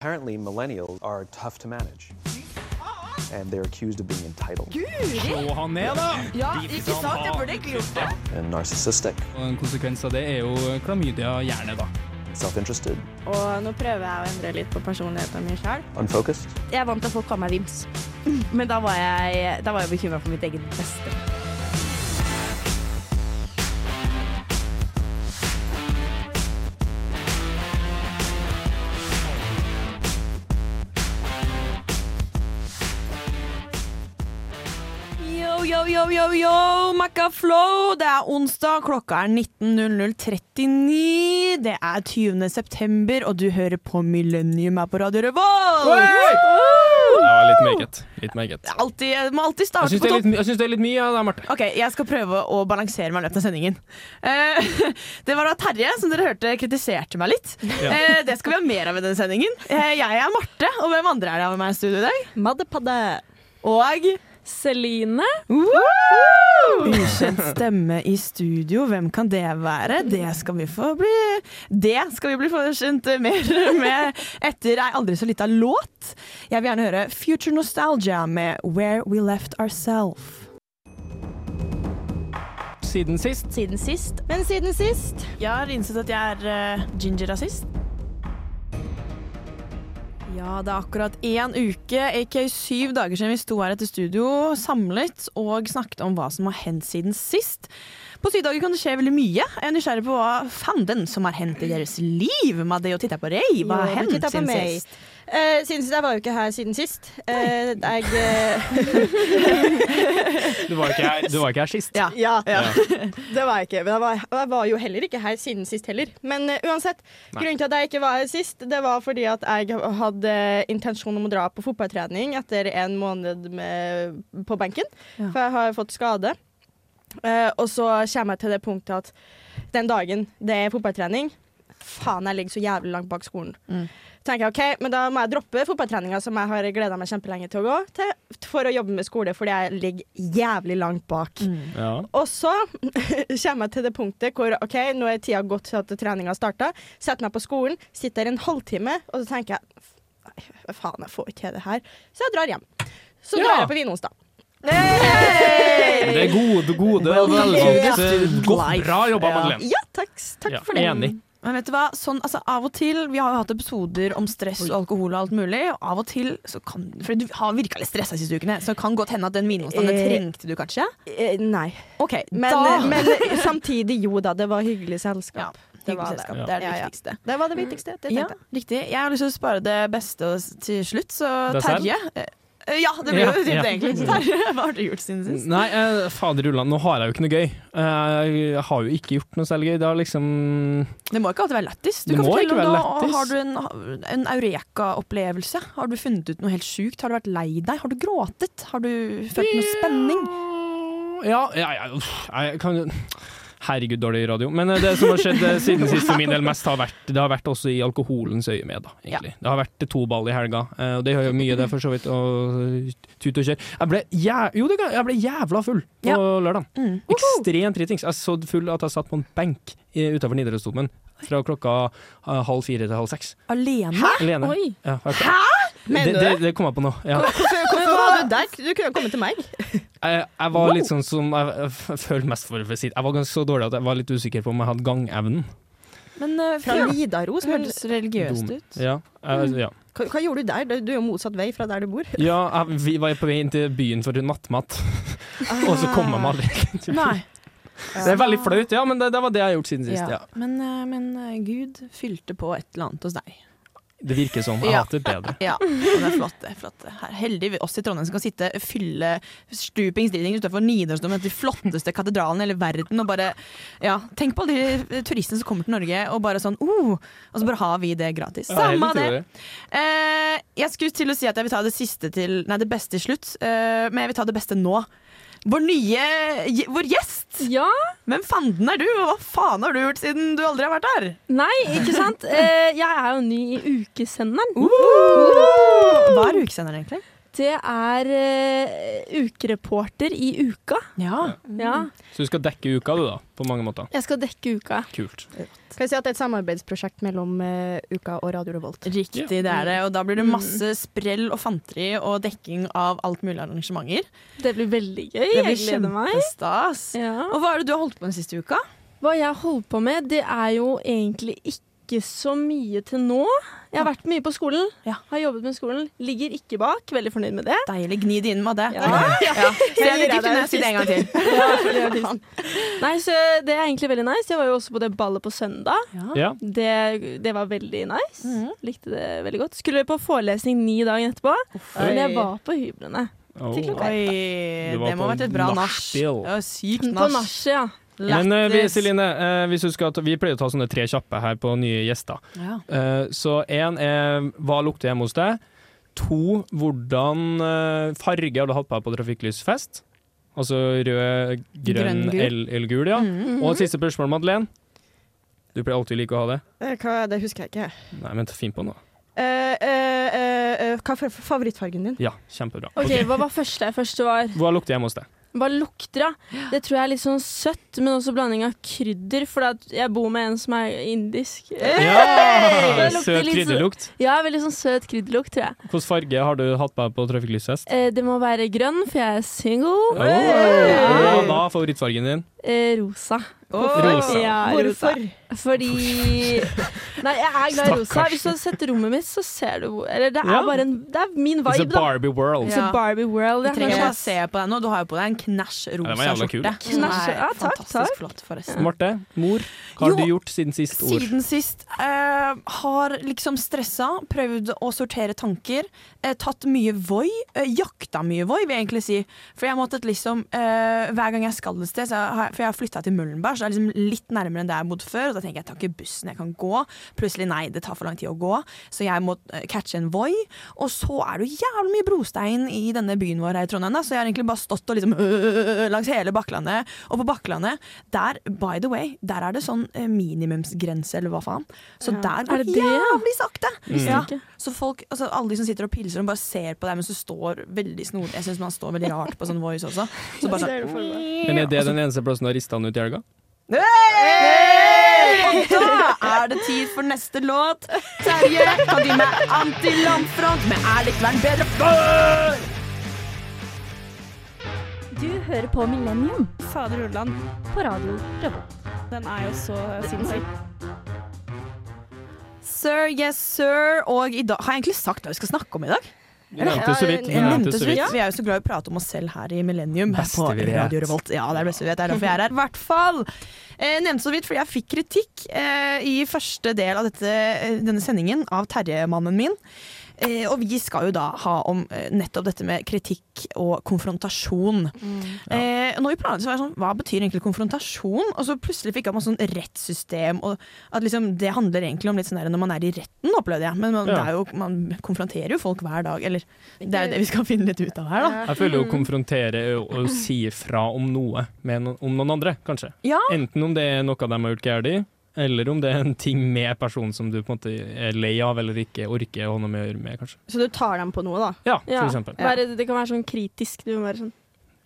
Apparently, millennials are tough to manage. And they're accused of being entitled Slå han ned, da! Ja, ikke sant? Jeg burde ikke gjort det. and narcissistic, Og en konsekvens av det er jo klamydia-hjerne, da. self interested, Og nå prøver jeg å endre litt på personligheten min sjøl. unfocused. Jeg er vant til at folk kaller meg Vims, men da var jeg, da var jeg bekymra for mitt eget beste. Yo, yo, yo, yo, yo, Flow. Det er onsdag, klokka er 19.00.39. Det er 20. september, og du hører på Millennium her på Radio Revolt. Ja, litt meget. Litt meget. Altid, jeg må alltid Jeg starte syns på det, er topp. litt jeg synes det er litt mye av det, Marte. Ok, Jeg skal prøve å balansere meg i løpet av sendingen. Eh, det var da Terje, som dere hørte, kritiserte meg litt. Ja. Eh, det skal vi ha mer av i denne sendingen. Eh, jeg er Marte, og hvem andre er det med meg i studio i dag? Maddepadde. Og Celine. Ukjent stemme i studio, hvem kan det være? Det skal vi få bli Det skal vi bli forkjent mer med etter ei aldri så lita låt. Jeg vil gjerne høre Future Nostalgia med Where We Left Ourselves. Siden sist. Siden sist. Men siden sist Jeg har innsett at jeg er uh, ginger-rasist. Ja, det er akkurat én uke, aka syv dager siden vi sto her etter studio samlet og snakket om hva som har hendt siden sist. På syv dager kan det skje veldig mye. Jeg er nysgjerrig på hva fanden som har hendt i deres liv. med det å titte på Rei. hva har hendt siden sist? Eh, siden sist, Jeg var jo ikke her siden sist. Uh, jeg uh... Du var ikke her, du var ikke her sist. Ja. Ja, det var jeg ikke. Men jeg var, jeg var jo heller ikke her siden sist heller. Men uansett, Nei. grunnen til at jeg ikke var her sist, det var fordi at jeg hadde intensjon om å dra på fotballtrening etter en måned med, på benken. Ja. For jeg har fått skade. Eh, og så kommer jeg til det punktet at den dagen det er fotballtrening Faen, jeg ligger så jævlig langt bak skolen. Mm. tenker jeg, ok, Men da må jeg droppe fotballtreninga som jeg har gleda meg kjempelenge til å gå til, for å jobbe med skole, fordi jeg ligger jævlig langt bak. Mm. Ja. Og så kommer jeg til det punktet hvor OK, nå er tida gått til at treninga starta. Setter meg på skolen, sitter der en halvtime, og så tenker jeg "Nei, faen, jeg får ikke til det her. Så jeg drar hjem. Så Ja. drar jeg på Vinonsdag. Det er gode, gode og velvalgte. student Godt, life. bra jobba. Madeleine. Ja, takk, takk Ja, for det. enig. Men vet du hva, sånn, altså, av og til, Vi har jo hatt episoder om stress og alkohol og alt mulig. Og av og til så kan For du har virka litt stressa de siste ukene, så det kan godt hende at den vinmonsteren Eh, trengte du kanskje? Eh, nei. OK, Men, da men samtidig, jo da, det var hyggelig selskap. Ja, det var det. Det er det Ja, ja. viktigste. Det var det viktigste. Det Ja, tenkte jeg. riktig. Jeg har lyst til å spare det beste til slutt, så Terje eh, Ja, det blir Ja, jo fint, ja. egentlig. Terje, hva har du gjort siden sist? Nei, eh, fader ulland, nå har jeg jo ikke noe gøy. Eh, Jeg har jo ikke gjort noe særlig gøy. Det har liksom Det må ikke alltid være lættis. Du Det kan fortelle om noe. Har du en, en eureka-opplevelse? Har du funnet ut noe helt sjukt? Har du vært lei deg? Har du gråtet? Har du følt noe spenning? Ja, ja, ja jeg kan jo Herregud, dårlig radio. Men eh, det som har skjedd eh, siden sist for min del mest, har vært Det har vært også i alkoholens øyemed, da, egentlig. Det har vært to ball i helga, eh, og det gjør jo mye, det, for så vidt. Og tut og kjør. Jeg ble, jæv jo, det jeg ble jævla full på Ja. lørdag. Mm. Ekstremt dritings. Jeg er så full at jeg satt på en benk utafor Nidarosdomen fra klokka halv fire til halv seks. Alene? Alene. Oi. Ja, Hæ? Mener det, du det, det? det kom jeg på nå. Ja. Hvorfor, hvorfor var du der? Du kunne jo kommet til meg. Jeg, jeg var litt sånn som Jeg, jeg f- følte mest for for å si det. Jeg var ganske så dårlig at jeg var litt usikker på om jeg hadde gangevnen. Men uh, Fra Nidaros. ja. hørtes religiøst Dom. ut. Ja, uh, ja. Hva, hva gjorde du der? Du er jo motsatt vei fra der du bor. ja jeg, vi var på vei inn til byen for nattmat, og så kom jeg meg aldri til byen. Det er veldig flaut, ja, men det, det var det jeg har gjort siden sist. Ja. Ja. Men, eh, men eh, Gud fylte på et eller annet hos deg. Det virker sånn. Jeg Ja. hater bedre. Ja, og det er flott. Det er flott. Her, heldig vi oss i Trondheim som kan sitte fylle stupings dritings utenfor Nidarosdomen, den flotteste katedralen i hele verden, og bare Ja, tenk på alle de turistene som kommer til Norge, og bare sånn oh, Og så bare har vi det gratis. Ja, Samme det! det. Eh, jeg skulle til å si at jeg vil ta det siste til Nei, det beste til slutt, eh, men jeg vil ta det beste nå. Vår nye Vår gjest! Ja, Hvem fanden er du, og hva faen har du gjort siden du aldri har vært her? nei, ikke sant? Eh, jeg er jo ny i ukesenderen. Hva er ukesenderen, egentlig? Det er uh, ukereporter i Uka. Ja. Ja. Så du skal dekke uka, du, da? På mange måter. Jeg skal dekke Uka. Kult. Kan jeg si at det er et samarbeidsprosjekt mellom uh, Uka og Radio Revolt. Riktig, det er det. Og da blir det Mm. masse sprell og fanteri og dekking av alt mulig arrangementer. Det blir veldig gøy. Det blir Jeg gleder meg. Ja. Og hva er det du har holdt på med siste uka? Hva jeg har holdt på med, det er jo egentlig ikke så mye til nå. Jeg har vært mye på skolen. Ja. Har jobbet med skolen. Ligger ikke bak. Veldig fornøyd med det. Deilig. Gni det inn med det. Ja. Ja. Så jeg vil gir ikke deg det si det en gang til. Ja, det. Nei, så det er egentlig veldig nice. Jeg var jo også på det ballet på søndag. Ja. Det, det var veldig nice. Mhm. Likte det veldig godt. Skulle på forelesning ni dager etterpå, men jeg var på hyblene. Oh. Til klokka Oi, Det, det må ha vært et bra nach. sykt På nach. nachet, ja. Men eh, vi, Lættis. Celine, eh, hvis du skal ta, vi pleier å ta sånne tre kjappe her på nye gjester. Ja. Eh, så én er hva lukter hjemme hos deg? To, hvordan eh, farge har du hatt på deg på trafikklysfest? Altså rød, grønn Grønn, eller, gul, ja. Mhm. Og siste spørsmål, Madeleine. Du pleier alltid like å ha det. Eh, Hva, det husker jeg ikke. Nei, men finn på noe. Uh, uh, eh, eh, hva er favorittfargen din? Ja, kjempebra. OK, Ok. hva var første? Første var Hva lukter hjemme hos deg? Hva lukter, ja? Det tror jeg er litt sånn søtt, men også blanding av krydder, for jeg bor med en som er indisk. Ja, Søt litt så- krydderlukt. Ja, veldig sånn søt krydderlukt, tror jeg. Hvilken farge har du hatt på deg på trafikklyshest? Eh, det må være grønn, for jeg er single. Oh, Ja. og da favorittfargen din? Eh, rosa. Rosa. Ja, rosa. Hvorfor? Fordi Nei, jeg er glad i rosa. Hvis du hadde sett rommet mitt, så ser du Eller det er Ja. bare en Det er min It's a vibe. Barbie world. It's Ja. a Barbie world. Vi trenger kanskje. bare se på deg nå. Du har jo på deg en knæsj Ja, Det var rosa skjorte. Knæsj, ja, takk, takk. flott, forresten. Marte, mor, hva har Jo, du gjort siden sist ord? Siden sist uh, har liksom stressa, prøvd å sortere tanker, uh, tatt mye Voi. Uh, jakta mye Voi, vil jeg egentlig si. For jeg måttet liksom eh, Hver gang jeg skal et sted, så har jeg, for jeg har flytta til Møllenberg, så det er liksom litt nærmere enn det jeg har bodd før. Da tenker jeg jeg tar ikke bussen, jeg kan gå. Plutselig nei, det tar for lang tid å gå, så jeg må eh, catche en Voi. Og så er det jo jævlig mye brostein i denne byen vår her i Trondheim, da, så jeg har egentlig bare stått og liksom øh, langs hele Bakklandet. Og på Bakklandet, der, by the way, der er det sånn eh, minimumsgrense, eller hva faen. Så Ja. der Er går det jævlig sakte. Mm. Ja. Så folk, altså alle de som sitter og pilser og bare ser på deg mens du står veldig snodig Jeg syns man står veldig rart på sånn voice også. Så bare sånn? Men er det den eneste plassen du har rista han ut i helga? Hey! Og da er det tid for neste låt. Terje kan gi meg anti-landfront med Er vært bedre før? Du hører på Millennium Fader Ulland, på radio Revolt. den er jo så sinnssyk. Sir, yes sir. Og i dag har jeg egentlig sagt hva vi skal snakke om i dag. Vi nevnte så vidt. Vi nevnte så vidt. Ja. Vi er jo så glad i å prate om oss selv her i Millennium. her på. Radio Revolt. Ja, det er det beste vi vet. Det er derfor jeg er her. I hvert fall. Eh, nevnte så vidt fordi jeg fikk kritikk eh, i første del av dette, eh, denne sendingen av Terje-mannen min. Eh, og vi skal jo da ha om eh, nettopp dette med kritikk og konfrontasjon. Eh, når vi planla så var jeg sånn Hva betyr egentlig konfrontasjon? Og så plutselig fikk jeg masse sånn rettssystem, og at liksom det handler egentlig om litt sånn der når man er i retten, opplevde jeg. Men man, Ja. det er jo, man konfronterer jo folk hver dag. Eller det er jo det vi skal finne litt ut av her, da. Jeg føler jo å konfrontere og og si fra om noe med no om noen andre, kanskje. Ja. Enten om det er noe de har gjort galt, eller om det er en ting med personen som du på en måte er lei av eller ikke orker å ha noe med å gjøre med, kanskje. Så du tar dem på noe, da? Ja, for Ja. eksempel. Være, det kan være sånn kritisk. Du må være sånn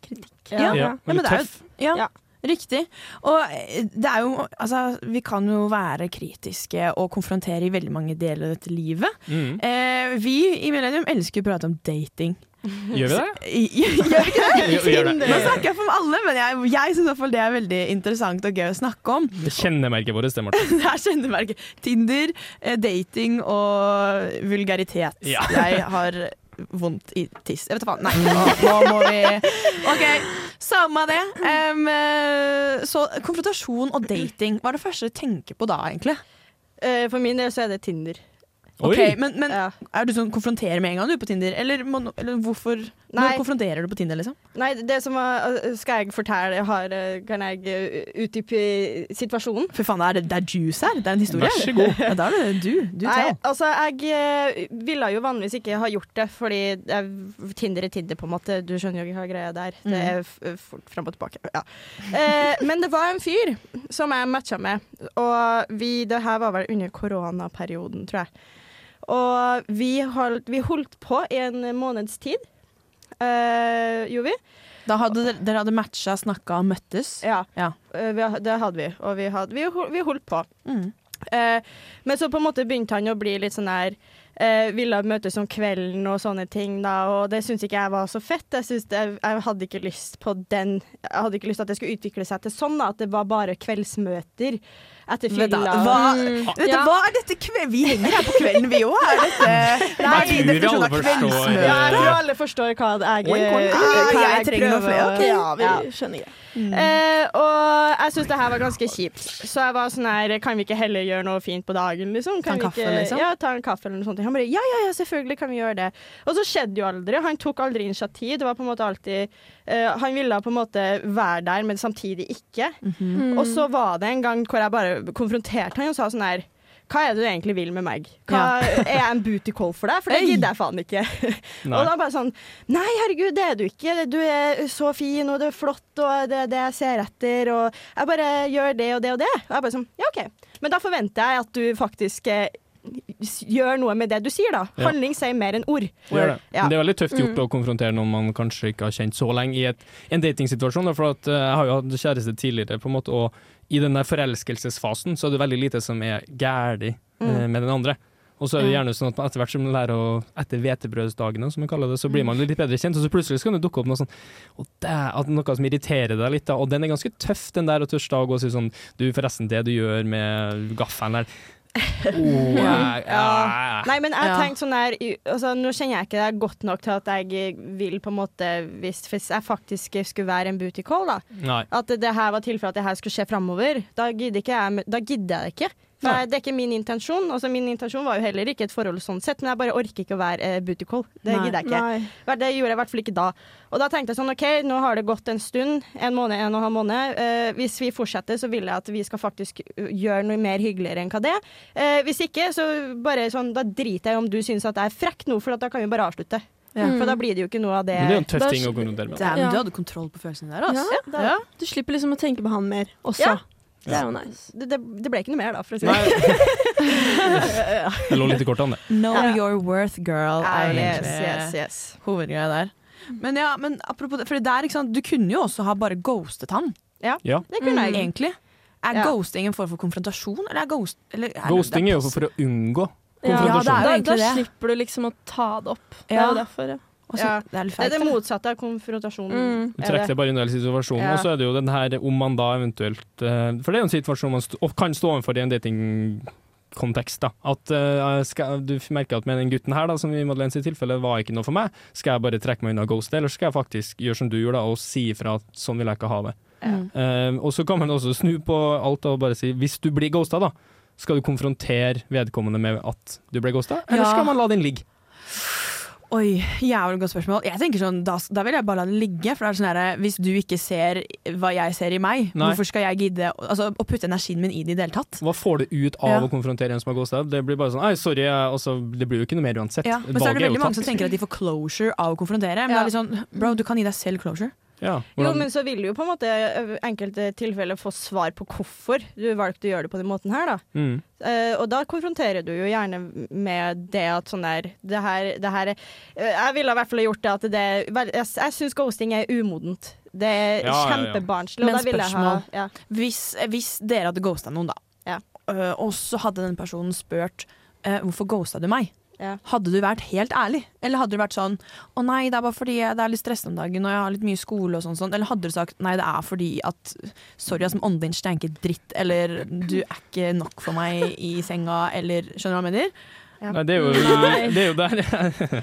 kritikk. Ja. Ja, men veldig det er jo- tøff. Ja, Ja. riktig. Og eh, det er jo Altså, vi kan jo være kritiske og konfrontere i veldig mange deler av dette livet. Mm. Eh, vi i Millennium elsker å prate om dating. Gjør vi det? Gjør vi ikke det? Jo, gjør det. Nå snakker jeg for alle, men jeg, jeg syns i hvert fall det er veldig interessant og gøy å snakke om. Det kjennemerket vårt, det, Martin. Det er kjennemerket. Tinder, eh, dating og vulgaritet. Ja. Jeg har vondt i tiss. Jeg vet da faen. Nei, nå, nå må vi OK, samme det. Eh, så konfrontasjon og dating, hva er det første du tenker på da, egentlig? Eh, for min del så er det Tinder. Ok, Oi! men, men Ja. Er du sånn konfronterer med en gang du er på Tinder? Eller, må, eller hvorfor Nei. Når konfronterer du på Tinder, liksom? Nei, det som var uh, Skal jeg fortelle jeg har, uh, Kan jeg uh, utdype situasjonen? For faen, er det, det er juice her? Det er en historie? Vær så god. Ja, da er det du. Du Nei, tell. altså jeg ville jo vanligvis ikke ha gjort det, fordi jeg, Tinder er Tinder, på en måte. Du skjønner jo hva greia der. Det Mm. er f- fort fram og tilbake. Ja. Eh, men det var en fyr som jeg matcha med, og vi, det her var vel under koronaperioden, tror jeg. Og vi holdt, vi holdt på i en måneds tid. uh, gjorde vi? Da hadde dere- dere hadde matcha, snakka og møttes. Ja. Ja. Uh, det hadde vi, og vi, hadde, vi, vi holdt på. Mm. Uh, men så på en måte begynte han å bli litt sånn der uh, Ville møtes om kvelden og sånne ting, da, og det syns ikke jeg var så fett. Jeg, det, jeg hadde ikke lyst på den Jeg hadde ikke lyst til at det skulle utvikle seg til sånn, da, at det var bare kveldsmøter etter fylla. hva, Mm. vet du, Ja. hva er dette kve Vi henger her på kvelden, vi òg. Er dette Jeg tror alle forstår. Ja, jeg tror alle forstår hva jeg, oink. hva jeg trenger noe prøver flere, å- ok. Ja, vi skjønner det. Eh, og jeg syns det her var ganske kjipt. Så jeg var sånn her Kan vi ikke heller gjøre noe fint på dagen, liksom? Ta en Kan vi kaffe, ikke, liksom? Ja, ta en kaffe eller noe sånt. Han bare ja, ja, ja, selvfølgelig kan vi gjøre det. Og så skjedde jo aldri. Han tok aldri initiativ. Det var på en måte alltid eh, Han ville på en måte være der, men samtidig ikke. Mhm. Og så var det en gang hvor jeg bare konfronterte han og sa sånn her hva er det du egentlig vil med meg? Hva, Er jeg en booty call for deg? For det gidder jeg faen ikke. Og da bare sånn Nei, herregud, det er du ikke. Du er så fin, og du er flott, og det er det jeg ser etter, og jeg bare gjør det og det og det. Og jeg bare sånn Ja, OK. Men da forventer jeg at du faktisk eh, gjør noe med det du sier, da. Ja. Handling sier mer enn ord. Det. Ja. Det er veldig tøft gjort Mm. å konfrontere noen man kanskje ikke har kjent så lenge i et, en datingsituasjon. For at, eh, jeg har jo hatt kjæreste tidligere, på en måte, og i den der forelskelsesfasen så er det veldig lite som er gærlig eh, Mm. med den andre. Og så er det gjerne sånn at etter hvert som man lærer å Etter hvetebrødsdagene, som man kaller det, så blir man litt bedre kjent, og så plutselig så kan det dukke opp noe sånn og det Noe som irriterer deg litt, da. Og den er ganske tøff, den der å tørste å gå og si sånn Du, forresten, det du gjør med gaffelen der oh, jeg, Ja. Nei, men jeg tenkte sånn der altså, Nå kjenner jeg ikke deg godt nok til at jeg vil på en måte Hvis, hvis jeg faktisk skulle være en booty call, da. Nei. At det her var tilfellet at det her skulle skje framover. Da gidder, ikke jeg, da gidder jeg det ikke. Nei. det er ikke min intensjon. Altså, min intensjon var jo heller ikke et forhold sånn sett, men jeg bare orker ikke å være eh, booty call. Det gidder jeg ikke. Nei. Det gjorde jeg i hvert fall ikke da. Og da tenkte jeg sånn OK, nå har det gått en stund, en måned, en og en halv måned. Eh, hvis vi fortsetter, så vil jeg at vi skal faktisk uh, gjøre noe mer hyggeligere enn hva det er. Eh, hvis ikke, så bare sånn, da driter jeg i om du syns at jeg er frekk nå, for at da kan vi bare avslutte. Ja. For da blir det jo ikke noe av det. Men det er jo en tøff ting å konfrontere med. Damn, Ja. du hadde kontroll på følelsene der, altså. Ja, Du slipper liksom å tenke på han mer også. Ja. Det er jo nice. Det, det, det ble ikke noe mer, da, for å si det Nei. Det lå litt i kortene, det. Know Ja. your worth, girl, Ah, yes, yes, yes. hovedgreia der. Men ja, men apropos det, for det der, ikke sant, du kunne jo også ha bare ghostet han, Ja. Det kunne jeg. egentlig. Er Ja. ghosting en form for konfrontasjon, eller er ghost... Eller er Ghosting det er jo for å unngå Ja, konfrontasjon. det er da, da slipper du liksom å ta det opp. Det Ja. er jo derfor, ja. Også, Ja. Det er litt Det er det motsatte av konfrontasjonen. Mm. Du er trekker det bare unna hele situasjonen. Ja. Og så er det jo den her om man da eventuelt eh, For det er jo en situasjon man st og kan stå overfor i en datingkontekst. da At uh, skal, Du merker at med den gutten her, da som i Madeleines tilfelle var ikke noe for meg, skal jeg bare trekke meg unna ghost, eller skal jeg faktisk gjøre som du gjorde, da og si ifra at sånn vil jeg ikke ha det. Mm. Uh, og så kan man også snu på alt og bare si hvis du blir ghosta, da. Skal du konfrontere vedkommende med at du ble ghosta, eller Ja. skal man la den ligge? Oi, jævlig godt spørsmål. Jeg tenker sånn, da, da vil jeg bare la det ligge. For det er sånn her, Hvis du ikke ser hva jeg ser i meg, Nei. hvorfor skal jeg gidde altså, å putte energien min i det i det hele tatt? Hva får du ut av Ja. å konfrontere en som har ghosta? Det blir bare sånn Ei, sorry, altså, det blir jo ikke noe mer uansett. Ja, men så er det veldig er mange tatt. som tenker at de får closure av å konfrontere. Men Ja. det er litt sånn, bro, du kan gi deg selv closure. Ja, Jo, men så vil du jo på en måte enkelte tilfeller få svar på hvorfor du valgte å gjøre det på den måten her, da. mm. Uh, og da konfronterer du jo gjerne med det at sånn der Det her, det her er eh, Jeg ville i hvert fall gjort det at det Jeg, jeg syns ghosting er umodent. Det er Ja, ja, ja. kjempebarnslig. Men ha spørsmål. ja. Hvis, hvis dere hadde ghosta noen, da, Ja. øh, og så hadde den personen spurt hvorfor ghosta du meg, Ja. hadde du vært helt ærlig? Eller hadde du vært sånn å nei, det er bare fordi det er litt stressende om dagen og jeg har litt mye skole og sånn, sånn. Eller hadde du sagt nei, det er fordi at sorry, ass, men ånden din stenker dritt, eller du er ikke nok for meg i senga, eller skjønner du hva jeg mener? Nei, det er jo, det er jo der.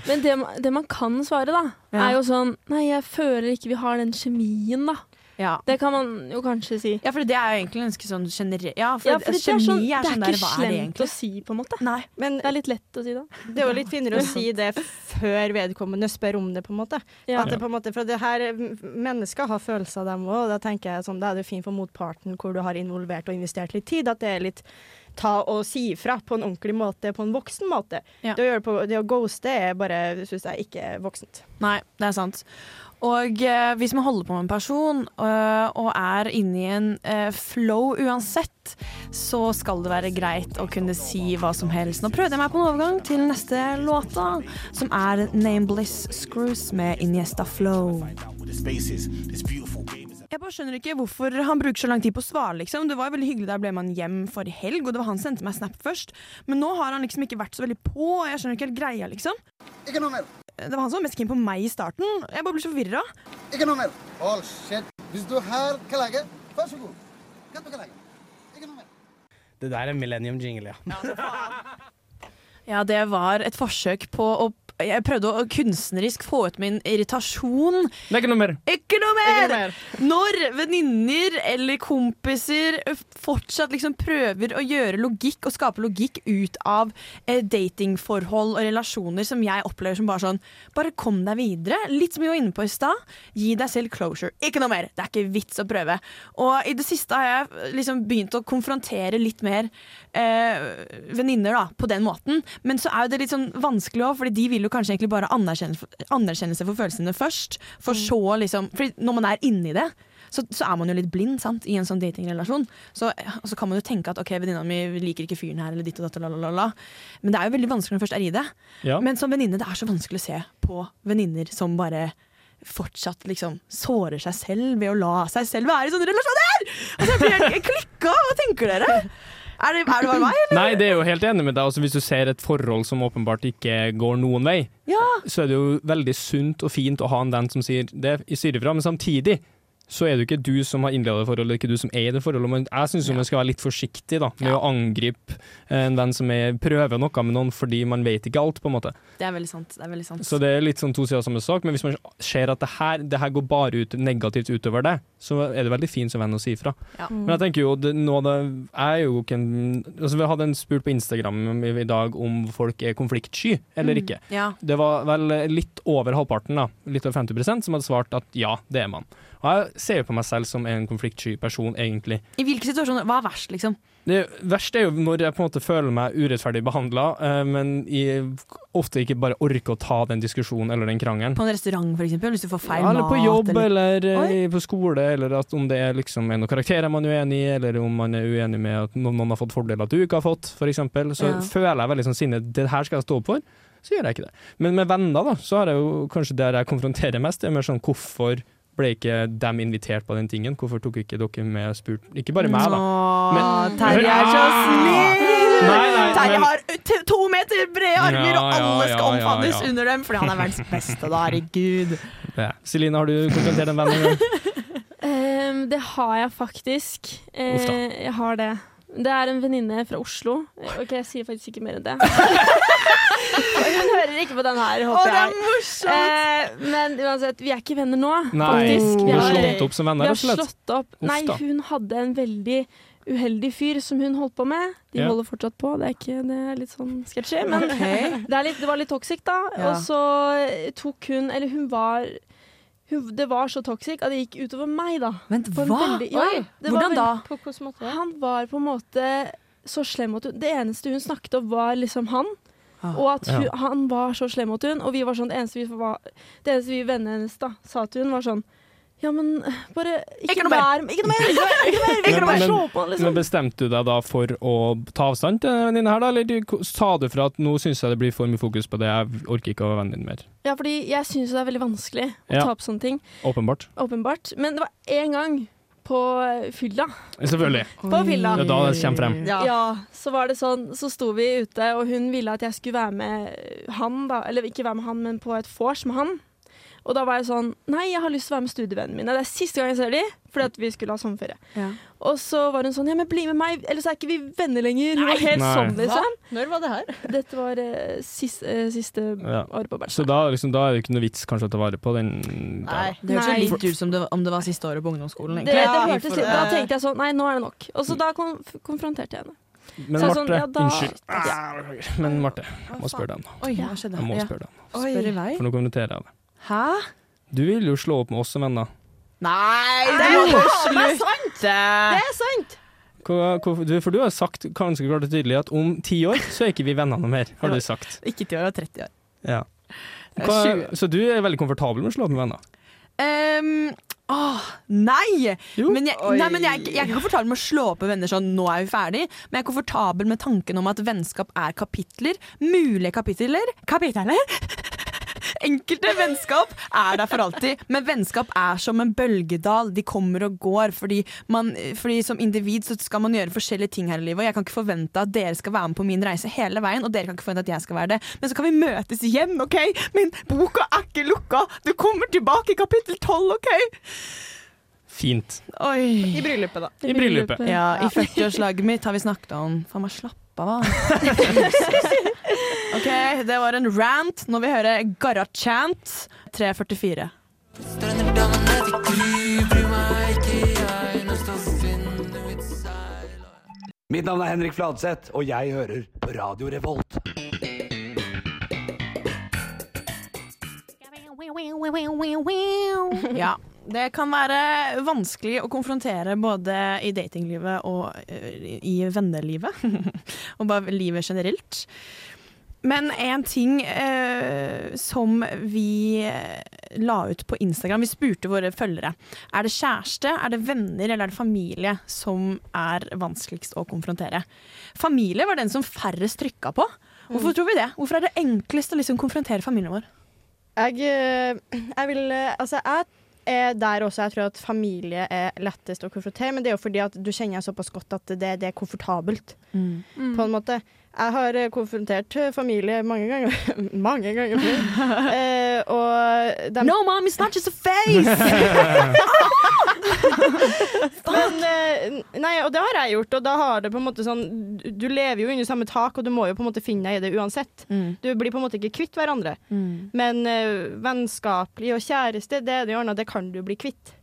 Men det, det man kan svare, da, Ja. er jo sånn Nei, jeg føler ikke vi har den kjemien, da. Ja. Det kan man jo kanskje si. Ja, for det er jo egentlig ganske sånn generelt Ja, for, Ja, for det, er sånn, er det er sånn ikke der, er slemt å si, på en måte. Nei. Men Det er litt lett å si, da. det er jo litt finere å si det før vedkommende spør om det, på en måte. Ja. At det på en måte for det her, Mennesker har følelser, dem òg. Da tenker jeg sånn, da er det fint for motparten hvor du har involvert og investert litt tid, at det er litt ta og si ifra på en ordentlig måte, på en voksen måte. Ja. Det, å gjøre på, det å ghoste er bare, syns jeg, ikke voksent. Nei, det er sant. Og eh, hvis man holder på med en person øh, og er inne i en øh, flow uansett, så skal det være greit å kunne si hva som helst. Nå prøvde jeg meg på en overgang til neste låta, som er Nameless Screws med Iniesta Flow. Jeg bare skjønner ikke hvorfor han bruker så lang tid på å svare, liksom. Det var veldig hyggelig jeg ble med han hjem forrige helg, og det var han som sendte meg snap først. Men nå har han liksom ikke vært så veldig på, og jeg skjønner ikke helt greia, liksom. Ikke noe mer. Det var han som var mest keen på meg i starten. Jeg bare blir så forvirra. Ikke noe mer. All shit. Hvis du har klage, vær så god. Kan du klage? Ikke noe mer. Det der er Millennium Jingle, ja. Ja, det var et forsøk på å Jeg prøvde å kunstnerisk få ut min irritasjon. Det er ikke noe mer. Ikke noe mer! Når venninner eller kompiser fortsatt liksom prøver å gjøre logikk og skape logikk ut av eh, datingforhold og relasjoner som jeg opplever som bare sånn Bare kom deg videre. Litt som vi var inne på i stad. Gi deg selv closure. Ikke noe mer. Det er ikke vits å prøve. Og i det siste har jeg liksom begynt å konfrontere litt mer eh, venninner på den måten. Men så er jo det litt sånn vanskelig òg, fordi de vil jo kanskje egentlig bare anerkjenne, anerkjennelse for følelsene først. For så liksom For når man er inni det, så, så er man jo litt blind sant, i en sånn datingrelasjon. Så, så kan man jo tenke at ok, venninna mi liker ikke fyren her, eller ditt og datt, la, la, la, la. Men det er jo veldig vanskelig når man først er i det. Ja. Men som venninne, det er så vanskelig å se på venninner som bare fortsatt liksom sårer seg selv ved å la seg selv være i sånne relasjoner! Altså, jeg blir helt klikka! Hva tenker dere? Er det, er det bare meg, eller? Nei, det er jo helt enig med deg. Altså, hvis du ser et forhold som åpenbart ikke går noen vei, Ja. så er det jo veldig sunt og fint å ha en venn som sier det sier ifra, men samtidig så er det ikke du som har innleda forholdet, det forholdet ikke du som er i det forholdet. Men jeg syns man skal være litt forsiktig da, med å angripe en venn som er, prøver noe med noen, fordi man vet ikke alt, på en måte. Det er veldig sant. Det er veldig sant. Så det er litt sånn to sider av samme sak, men hvis man ser at det her, det her går bare ut negativt utover det, så er det veldig fint som venn å si ifra. Ja. Men jeg tenker jo, det, nå det er jo ikke en altså Vi hadde en spurt på Instagram i, i dag om folk er konfliktsky eller Mm. ikke. Ja. Det var vel litt over halvparten, da, litt over 50% som hadde svart at ja, det er man. Og jeg ser jo på meg selv som en konfliktsky person, egentlig. I hvilke situasjoner? Hva er verst, liksom? Det verste er jo når jeg på en måte føler meg urettferdig behandla, men jeg ofte ikke bare orker å ta den diskusjonen eller den krangelen. På en restaurant, for eksempel? Hvis du får feil Ja, eller mat? på jobb, eller- eller, eh, på skole, eller om det er liksom noen karakterer man er uenig i, eller om man er uenig med at noen, har fått fordeler du ikke har fått, eksempel. Så Ja. føler jeg veldig sånn sinne, det her skal jeg stå opp for, så gjør jeg ikke det. Men med venner, da, så har jeg jo kanskje der jeg konfronterer mest, det er mer sånn hvorfor ble ikke dem invitert på den tingen? Hvorfor tok ikke dere med og spurt Ikke bare meg, da. Men- Terje er så Ah. snill! Terje har to meter brede armer, Ja, og ja, alle skal ja, ja, omfavnes ja. under dem, fordi han er verdens beste, da. Herregud. Ja. Celine, har du konfrontert en venn en gang? Um, det har jeg faktisk. Uh, jeg har det. Det er en venninne fra Oslo. OK, jeg sier faktisk ikke mer enn det. Hun hører ikke på den her, Å, det er morsomt! Eh, men uansett, vi er ikke venner nå, Nei, faktisk. Vi har har, slått opp som vi venner, har rett og slett. slått opp. Uff Nei, hun hadde en veldig uheldig fyr som hun holdt på med. De yeah. holder fortsatt på. Det er, ikke, det er litt sånn sketchy, men okay. det, er litt, det var litt toxic, da. Ja. Og så tok hun Eller hun var hun, Det var så toxic at det gikk utover meg, da. Vent, hva? veldig- ja, Hvordan da? veldig- På hvilken måte? Han var på en måte så slem mot hun Det eneste hun snakket om, var liksom han. Ah. Og at hun, Ja. han var så slem mot hun Og vi var sånn, det eneste vi, var, det eneste vi vennene hennes da sa til hun, var sånn Ja, men bare Ikke, Ikke noe mer. Ikke noe mer! Ikke noe mer! Ikke noe mer! Ikke noe mer! Men- på, liksom. Bestemte du deg da for å ta avstand til den venninna her, da? Eller sa du fra at nå syns jeg det blir for mye fokus på det, jeg orker ikke å være vennen din mer? Ja, fordi jeg syns det er veldig vanskelig å Ja. ta opp sånne ting. Åpenbart. Åpenbart. Men det var én gang på fylla. Selvfølgelig. På fylla. Det er da det kommer frem. Ja. så var det sånn, så sto vi ute, og hun ville at jeg skulle være med han, da. Eller ikke være med han, men på et vors med han. Og da var jeg sånn Nei, jeg har lyst til å være med studievennene mine. Det er siste gang jeg ser dem, fordi at vi skulle ha sommerferie. Ja. Og så var hun sånn Ja, men bli med meg, ellers er ikke vi venner lenger. Hun var helt Nei. sånn, liksom. Når var det her? Dette var uh, siste, uh, siste Ja. året på Så da, liksom, da er det ikke noe vits kanskje å ta vare på den der. Det hørtes litt ut som det, om det var siste året på ungdomsskolen. Det, egentlig. det hørtes da tenkte jeg sånn Nei, nå er det nok. Og så da konf konfronterte jeg henne. Men Marte, sånn, ja, da- unnskyld. Men Marte, jeg må spørre deg om noe. Hva? Jeg må spørre deg om noe. Spør i vei. For nå kommenterer jeg det. Hæ? Du vil jo slå opp med oss som venner. Nei, det er jo sant! Det er sant! Hvor, du- For du har sagt ganske klart og tydelig at om ti år så er ikke vi venner noe mer, har du sagt. Ikke ti år, være 30 år. Ja. Hva, 20. så du er veldig komfortabel med å slå opp med venner? Um, åh, nei! Men, jeg, nei, men jeg, ikke- jeg er ikke komfortabel med å slå opp med venner sånn 'nå er vi ferdig', men jeg er komfortabel med tanken om at vennskap er kapitler. Mulige kapitler. Kapitler! Enkelte vennskap er der for alltid, men vennskap er som en bølgedal. De kommer og går. Fordi, man, fordi som individ så skal man gjøre forskjellige ting her i livet. Og jeg kan ikke forvente at dere skal være med på min reise hele veien, og dere kan ikke forvente at jeg skal være det. Men så kan vi møtes igjen, OK? Men boka er ikke lukka! Du kommer tilbake i kapittel tolv, OK? Fint. Oi. I bryllupet, da. I bryllupet. Ja, i 40-årslaget mitt har vi snakket om Faen meg, slapp av, da. OK, det var en rant. Nå vil vi høre Garra-chant 344. Mitt navn er Henrik Fladseth, og jeg hører på Radio Revolt. Ja. Det kan være vanskelig å konfrontere både i datinglivet og eh, i vennelivet. og bare livet generelt. Men en ting eh, som vi eh, la ut på Instagram Vi spurte våre følgere. Er det kjæreste, er det venner eller er det familie som er vanskeligst å konfrontere? Familie var den som færrest trykka på. Hvorfor tror vi det? Hvorfor er det enklest å liksom konfrontere familien vår? Jeg, eh, jeg vil Altså, jeg er der også. Jeg tror at familie er lettest å konfrontere, men det er jo fordi at du kjenner såpass godt at det, det er komfortabelt, på en måte. Jeg har eh, konfrontert eh, familie mange ganger. mange ganger før. Eh, og de No, mom, it's not just a face! Men, eh, nei, og det har jeg gjort, og da har det på en måte sånn Du lever jo under samme tak, og du må jo på en måte finne deg i det uansett. Mm. Du blir på en måte ikke kvitt hverandre. Men uh, vennskapelig og kjæreste, det er det ordna, det kan du bli kvitt.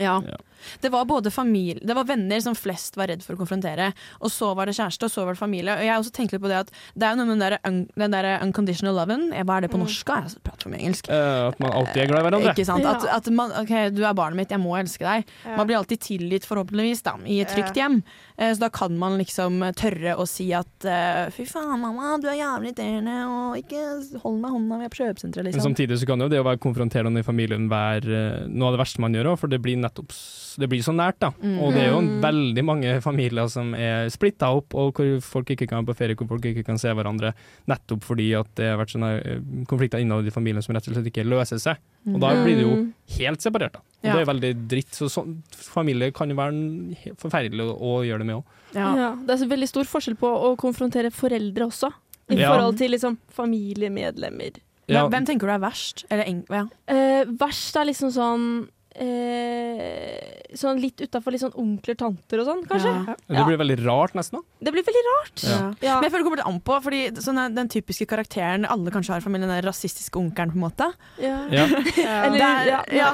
Ja. Ja. Det var både familie Det var venner som flest var redd for å konfrontere, og så var det kjæreste, og så var det familie. Og jeg har også tenkt litt på det at det er jo noe med den der, un, den der unconditional loven. Eh, Hva er det på norsk? Jeg prater for mye engelsk. Uh, at man alltid er glad i hverandre. Ikke sant? At, Ja. at man, OK, du er barnet mitt, jeg må elske deg. Ja. Man blir alltid tilgitt, forhåpentligvis, da, i et trygt hjem. Eh, Så da kan man liksom tørre å si at eh, fy faen, mamma, du er jævlig irriterende, og ikke hold meg hånda, vi er på kjøpesenteret, Men liksom. samtidig så kan jo det å være konfronterende i familien være noe av det verste man gjør òg, for det blir nettopp det blir så nært, da. Mm. Og det er jo veldig mange familier som er splitta opp, og hvor folk ikke kan være på ferie, hvor folk ikke kan se hverandre, nettopp fordi at det har vært sånne eh, konflikter innad i familien som rett og slett ikke løser seg. Og da blir det jo Mm. helt separert, da. Og Ja. det er veldig dritt. Så sånn, familie kan jo være forferdelig å, å gjøre det med òg. Ja. Ja, det er så veldig stor forskjell på å konfrontere foreldre også, i Ja. forhold til liksom familiemedlemmer. Hvem, hvem tenker du er verst? Eller eng ja. Eh, verst er liksom sånn eh, Sånn litt utafor litt sånn onkler, tanter og sånn, kanskje. Ja. Det blir veldig rart, nesten. da. Det blir veldig rart. Ja. Ja. Men jeg føler det kommer litt an på, fordi sånn er den typiske karakteren alle kanskje har i familien, den rasistiske onkelen, på en måte. Ja. Ja. Eller, Der- ja, ja.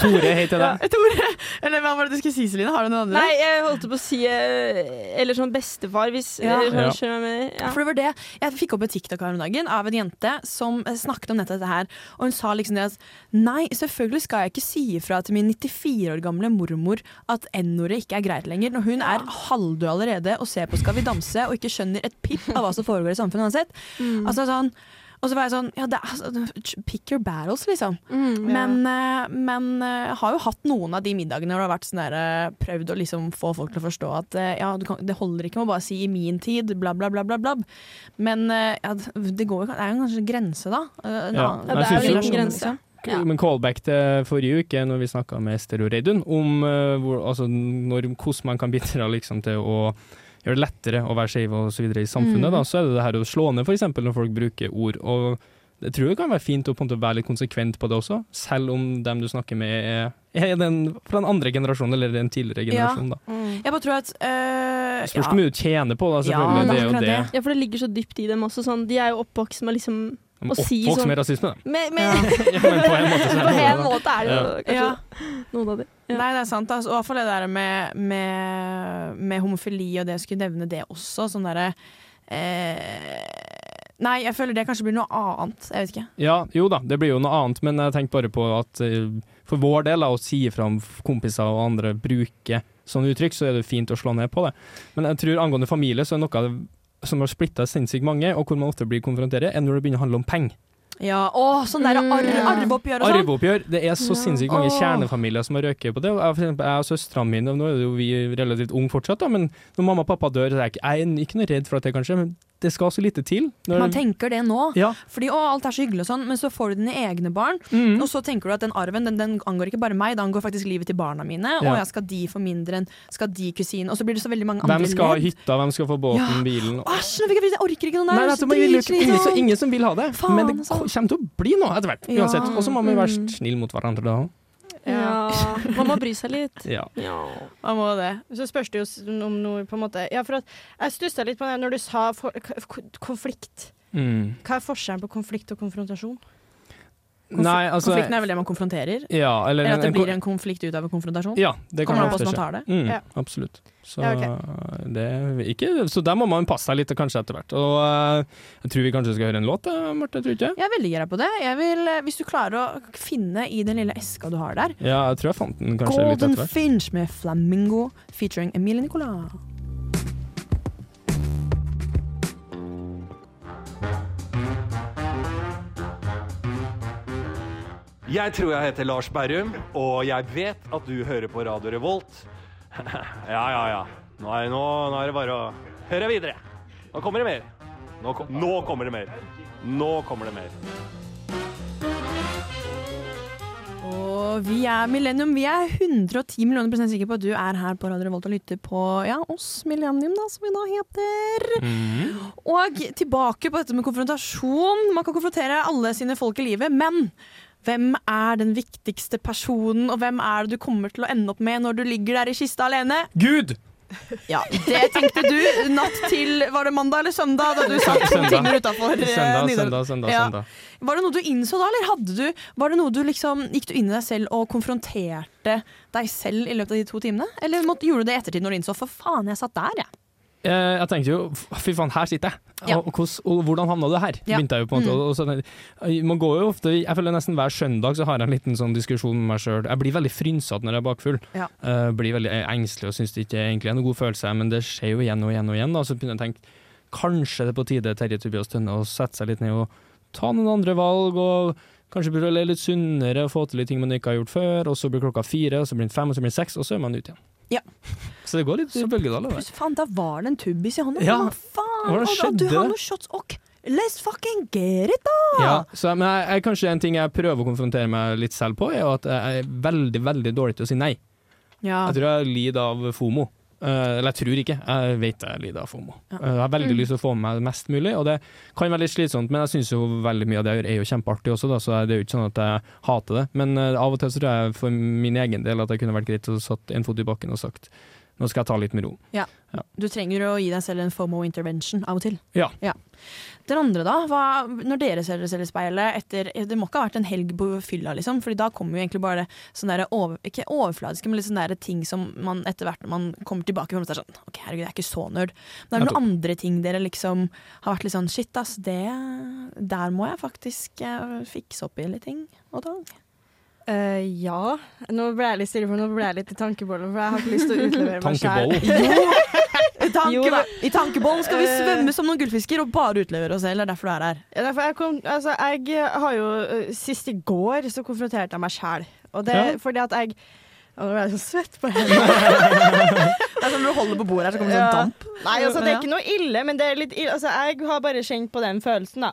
Tore heter det. Ja, Tore! Eller hva var det du skulle si, Celine? Har du noen andre? Nei, jeg holdt på å si eh, Eller sånn bestefar, hvis Ja. eller skjønner du hva jeg mener. Ja. For det var det. Jeg fikk opp et TikTok her om dagen av en jente som eh, snakket om nettopp dette her. Og hun sa liksom det at nei, selvfølgelig skal jeg ikke si ifra til min 94 år gamle mormor at n-ordet ikke er greit lenger, når hun er halvdød allerede og ser på Skal vi danse og ikke skjønner et pip av hva som foregår i samfunnet uansett. Mm. Altså sånn og så var jeg sånn ja, det er, altså, Pick your battles, liksom. Mm. Men, eh, men eh, har jo hatt noen av de middagene hvor det har vært sånn der, eh, prøvd å liksom få folk til å forstå at ja, du kan, det holder ikke med å bare si 'i min tid', bla, bla, bla. bla, bla. Men ja, det, går, det er jo kanskje en grense, da. Ja, Ja. det er jo jo- en liten grense. Ja. Men callback til forrige uke, når vi snakka med Ester og Reidun, om uh, hvor, altså, når, hvordan man kan bidra liksom, til å gjøre det lettere å være skeiv videre i samfunnet, Mm. da, så er det det her å slå ned, f.eks. når folk bruker ord. Og jeg tror det kan være fint å på en måte være litt konsekvent på det også, selv om dem du snakker med er, er den, fra den andre generasjonen eller den tidligere Ja. generasjonen. Da. Jeg bare tror at øh, Spørs hvor ja. mye du tjener på det, Ja, det det. det. Ja, for det ligger så dypt i dem også. Sånn, de er jo oppvokst med liksom Å si sånn- med rasisme, da. med, med, Ja, men på en måte så er På det en måte er det jo kanskje Ja. noen av de. Ja. Nei, det er sant. Altså, i hvert fall det der med, med, med homofili og det å skulle nevne det også. Sånn derre eh, Nei, jeg føler det kanskje blir noe annet. Jeg vet ikke. Ja, jo da, det blir jo noe annet, men jeg tenkte bare på at eh, for vår del, av å si fra om kompiser og andre bruker sånne uttrykk, så er det fint å slå ned på det. Men jeg tror angående familie, så er noe av det som har splitta sinnssykt mange, og hvor man ofte blir konfrontert, er når det begynner å handle om penger. Ja, å, sånn der ar arveoppgjør og sånn. Arveoppgjør. Det er så sinnssykt mange kjernefamilier som har røket på det. Jeg, for eksempel, jeg og søstrene mine, og nå er jo vi relativt unge fortsatt, da, men når mamma og pappa dør, så er jeg ikke, jeg er ikke noe redd for at det kanskje, men det skal så lite til. Når- Man tenker det nå, Ja. fordi å, alt er så hyggelig og sånn, men så får du dine egne barn, Mm. og så tenker du at den arven den, den angår ikke bare meg, det angår faktisk livet til barna mine. Ja. Og ja, skal de få mindre enn skal de kusine Og så blir det så veldig mange andre Hvem skal ha hytta, hvem skal få båten, Ja. bilen? Æsj, nå fikk jeg, jeg orker ikke noen der. Nei, nei, ingen, ingen, ingen som vil ha det. Faen, men det altså. kommer til å bli noe etter hvert, uansett. Og så må vi være Mm. snille mot hverandre da òg. Ja. Man må bry seg litt. Ja. Man må det. Så spørs det jo om noe på en måte Ja, for at jeg stussa litt på det når du sa for, konflikt. Mm. Hva er forskjellen på konflikt og konfrontasjon? Konfl Nei, altså Konflikten er vel det man konfronterer? Ja, eller, Eller at det en- blir en konflikt ut av en konfrontasjon? Ja, det kan Kommer an på ofte hvordan man skje. tar det. Mm, Ja. Absolutt. Så, Ja, det er ikke, så der må man passe seg litt kanskje etter hvert. Og eh, jeg tror vi kanskje skal høre en låt, eh, Marte, tror ikke? Jeg er veldig gira på det. Jeg vil, eh, hvis du klarer å finne i den lille eska du har der Ja, jeg tror jeg fant den kanskje litt etter hvert. Golden Finch med Flamingo featuring Emilie Nicolas. Jeg tror jeg heter Lars Berrum, og jeg vet at du hører på Radio Revolt. ja, ja, ja. Nå er, nå, nå er det bare å høre videre. Nå kommer det mer. Nå, kom, nå kommer det mer. Nå kommer det mer. Og vi er Millennium. Vi er 110 millioner prosent sikre på at du er her på Radio Revolt og lytter på ja, oss Millennium, da, som vi da heter. Mm. Og tilbake på dette med konfrontasjon. Man kan konfrontere alle sine folk i livet, men hvem er den viktigste personen, og hvem er det du kommer til å ende opp med når du ligger der i kista alene? Gud! Ja, det tenkte du natt til Var det mandag eller søndag da du satt to timer utafor Søndag, søndag, søndag, søndag. Var det noe du innså da, eller hadde du Var det noe du liksom Gikk du inn i deg selv og konfronterte deg selv i løpet av de to timene? Eller gjorde du det i ettertid når du innså For faen, jeg satt der, jeg. Eh, Jeg tenkte jo fy faen, her sitter jeg. Ja. Og, hvordan, og hvordan havna du her? Ja. Begynte jeg jo på en måte. Mm. Og, og så, man går jo ofte Jeg føler nesten hver søndag så har jeg en liten sånn diskusjon med meg sjøl. Jeg blir veldig frynsete når jeg er bakfull. Ja. Eh, blir veldig engstelig og syns det ikke egentlig er noen god følelse, men det skjer jo igjen og igjen og igjen. Da. Så begynner jeg å tenke kanskje det er på tide Terje Tobias Tønne å sette seg litt ned og ta noen andre valg. og Kanskje burde le litt sunnere, og få til litt ting man ikke har gjort før. Og så blir klokka fire, og så blir den fem, og så blir den seks, og så er man ute igjen. Ja. Så det går litt i bølgedaler. det faen, da var det en tubbis i hånda. Ja. Faen? Og, skjedde du har det? noen shots. Og let's fucking get it, da! Ja, så, men jeg, jeg, kanskje en ting jeg prøver å konfrontere meg litt selv på, er at jeg er veldig veldig dårlig til å si nei. Ja. Jeg tror jeg lider av FOMO. Eh, eller jeg tror ikke, jeg vet jeg lider av FOMO. Ja. Eh, jeg har veldig Mm. lyst til å få med meg mest mulig, og det kan være litt slitsomt, men jeg syns jo veldig mye av det jeg gjør er jo kjempeartig også, da, så det er jo ikke sånn at jeg hater det. Men eh, av og til så tror jeg for min egen del at det kunne vært greit å satt en fot i bakken og sagt nå skal jeg ta litt med ro. Ja. Du trenger å gi deg selv en FOMO intervention av og til. Ja. Den andre, da? Hva, når dere ser dere selv i speilet etter Det må ikke ha vært en helg på fylla, liksom, Fordi da kommer jo egentlig bare sånne der over, ikke overfladiske, men litt sånne der ting som man etter hvert når man kommer tilbake fra, er sånn OK, herregud, jeg er ikke så nerd. Men er det noen andre ting dere liksom har vært litt sånn Shit, ass, det Der må jeg faktisk fikse opp i litt ting og tang. Eh, ja. Nå ble jeg litt stille, for nå ble jeg litt i tankebollen, for jeg har ikke lyst til å utlevere meg selv sjøl. I, tanke, Jo da. I tankebollen skal vi Eh. svømme som noen gullfisker og bare utlevere oss selv. Det er derfor du er her. Ja, derfor jeg, kom, altså, jeg har jo eh, Sist i går så konfronterte jeg meg sjæl. Og det Ja. fordi at jeg Å, Nå ble jeg så svett på hendene. Det er som når du holder på bordet her, så kommer det sånn damp. Nei, altså, det er ikke noe ille, men det er litt ille. Altså, jeg har bare kjent på den følelsen, da.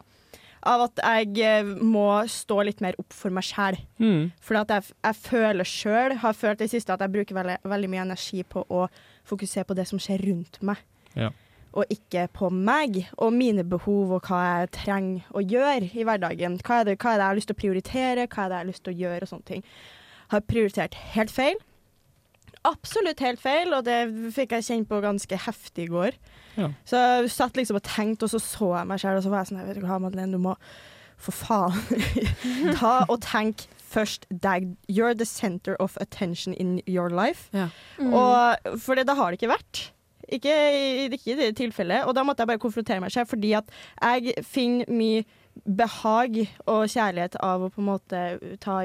Av at jeg eh, må stå litt mer opp for meg sjæl. Mm. For jeg, jeg føler sjøl, har følt i det siste, at jeg bruker veldig, veldig mye energi på å fokusere på det som skjer rundt meg. Ja. og ikke på meg og mine behov og hva jeg trenger å gjøre i hverdagen. Hva er, det, hva er det jeg har lyst til å prioritere, hva er det jeg har lyst til å gjøre og sånne ting. Har prioritert helt feil. Absolutt helt feil, og det fikk jeg kjenne på ganske heftig i går. Ja. Så jeg satt liksom og tenkte, og så så jeg meg selv, og så var jeg sånn Vet du hva, Madeleine, du må for faen ta og tenk først deg. You're the center of attention in your life. Mm. Og, for det, det har det ikke vært. Ikke, i- ikke i det tilfellet. Og da måtte jeg bare konfrontere meg selv, fordi at jeg finner mye behag og kjærlighet av å på en måte ta,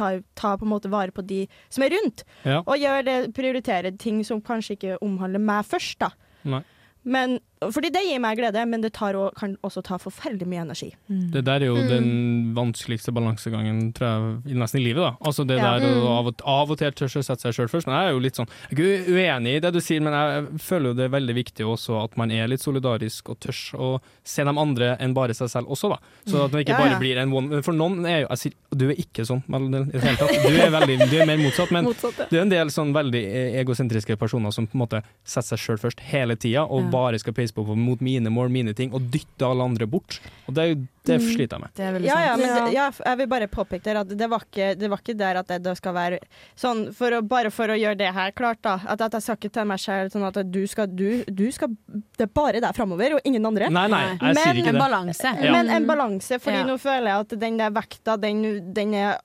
ta, ta på en måte vare på de som er rundt. Ja. Og gjør det, prioritere ting som kanskje ikke omhandler meg først, da. Nei. Men fordi det gir meg glede, men det tar også, kan også ta forferdelig mye energi. Det der er jo Mm. den vanskeligste balansegangen tror jeg, nesten i livet. da. Altså det Ja. der å Mm. av og, av og til tørre å sette seg sjøl først. Men jeg er jo litt sånn, jeg er ikke uenig i det du sier, men jeg føler jo det er veldig viktig også at man er litt solidarisk og tør å se de andre enn bare seg selv også, da. Så at man ikke Ja, bare ja. blir en one For noen er jo jeg sier, Du er ikke sånn i det hele tatt. Du er, veldig, du er mer motsatt, men Motsatt, ja. det er en del sånn veldig egosentriske personer som på en måte setter seg sjøl først hele tida, og Ja. bare skal peise på mot mine mål, mine ting, og dytte alle andre bort. Og det, er det Mm. sliter jeg med. Det er Ja, ja, men det, ja, jeg vil bare påpeke der at det var ikke, det var ikke der at det, det skal være sånn for å, Bare for å gjøre det her klart, da. At, at jeg skal ikke til meg selv sånn at du skal, du, du skal Det er bare deg framover, og ingen andre. Nei, nei, jeg Men sier ikke det. En balanse. Ja. Men en balanse, fordi Ja. nå føler jeg at den der vekta, den, den er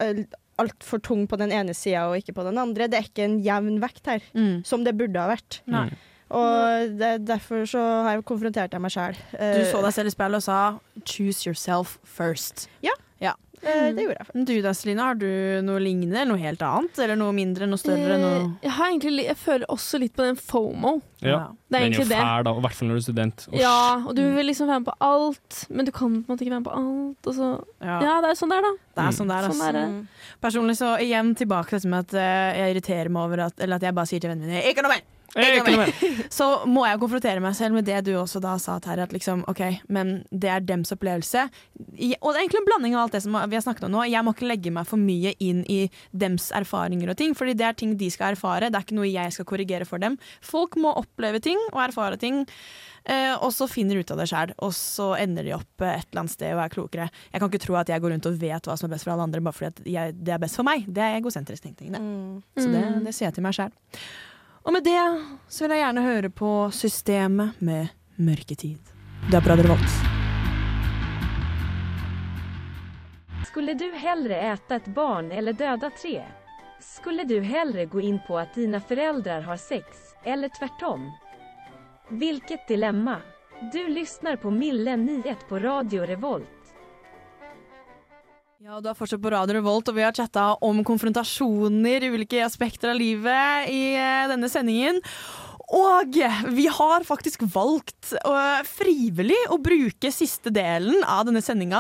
altfor tung på den ene sida og ikke på den andre. Det er ikke en jevn vekt her, Mm. som det burde ha vært. Nei. Og det, derfor så har jeg konfrontert jeg meg sjøl. Du så deg selv i speilet og sa 'choose yourself first'. Ja, det gjorde jeg. Men Du da, Celine, har du noe lignende? Noe helt annet? Eller noe mindre, noe større? Noe Eh, Jeg, har egentlig, jeg føler også litt på den FOMO. Ja. Det er Den er jo fæl, da, i hvert fall når du er student. Osh. Ja, og du vil liksom være med på alt, men du kan på en måte ikke være med på alt. Og så, Ja. ja, det er sånn det er, da. Det er sånn det er, altså. Sånn det. Personlig så igjen tilbake til dette med at eh, jeg irriterer meg over at Eller at jeg bare sier til vennene mine 'ikke noe mer'! Eh. Så må jeg konfrontere meg selv med det du også da sa, Terje. At liksom, OK, men det er dems opplevelse. I, og det er egentlig en blanding av alt det som vi har snakket om nå. Jeg må ikke legge meg for mye inn i dems erfaringer og ting, fordi det er ting de skal erfare. Det er ikke noe jeg skal korrigere for dem. Folk må oppleve ting og erfare ting. Eh, og så finner ut av det sjæl, og så ender de opp et eller annet sted og er klokere. Jeg kan ikke tro at jeg går rundt og vet hva som er best for alle andre bare fordi at jeg, det er best for meg. Det er egosentrisk tenkning. Det. Så det, det sier jeg til meg sjøl. Og med det så vil jeg gjerne høre på Systemet med Mørketid. Det er på Radio Revolt. Skulle du hellre ete et barn eller døde tre? Skulle du hellre gå inn på at dina foreldre har sex, eller tvärtom? Vilket dilemma! Du lyssnar på Mille 91 på Radio Revolt. Ja, Du er fortsatt på Radio Revolt, og vi har chatta om konfrontasjoner ulike aspekter av livet i eh, denne sendingen. Og vi har faktisk valgt uh, frivillig å bruke siste delen av denne sendinga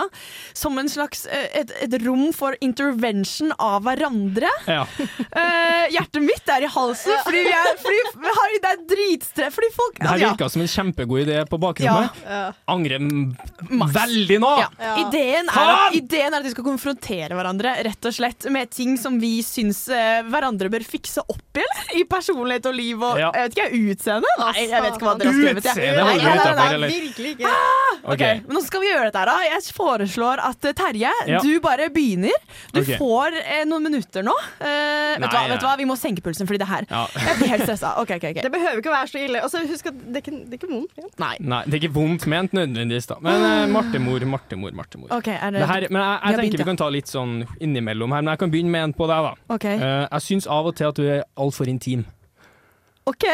som en slags uh, et, et rom for intervention av hverandre. Ja. Uh, hjertet mitt er i halsen, fordi, vi er, fordi vi har, det er dritstre... Fordi folk Det her ja. virka som en kjempegod idé på bakrommet. Angrer m- veldig nå! Ja. Ideen, er at, ideen er at vi skal konfrontere hverandre rett og slett med ting som vi syns hverandre bør fikse opp i, eller? I personlighet og liv og Ja. jeg vet ikke, utseende? Nei, jeg vet ikke hva dere har skrevet. Utseende Nei, nei, nei, nei. eller? Virkelig ikke. Ok, Ok. men Nå skal vi gjøre dette her, da. Jeg foreslår at eh, Terje, Ja. du bare begynner. Du okay. får eh, noen minutter nå. Eh, vet, du hva, Nei, vet du hva, vi må senke pulsen fordi det her Ja. Jeg blir helt stressa. Okay, ok, ok. Det behøver ikke å være så ille. Og så husk at det er ikke, det er ikke vondt. ment. Nei. Nei, det er ikke vondt ment nødvendigvis, da. Men eh, Martemor, Martemor, Martemor. Okay, er det, Det her, men jeg, jeg tenker begynt, vi kan ta litt sånn innimellom her, men jeg kan begynne med en på deg, da. Okay. Uh, jeg syns av og til at du er altfor intim. Ok.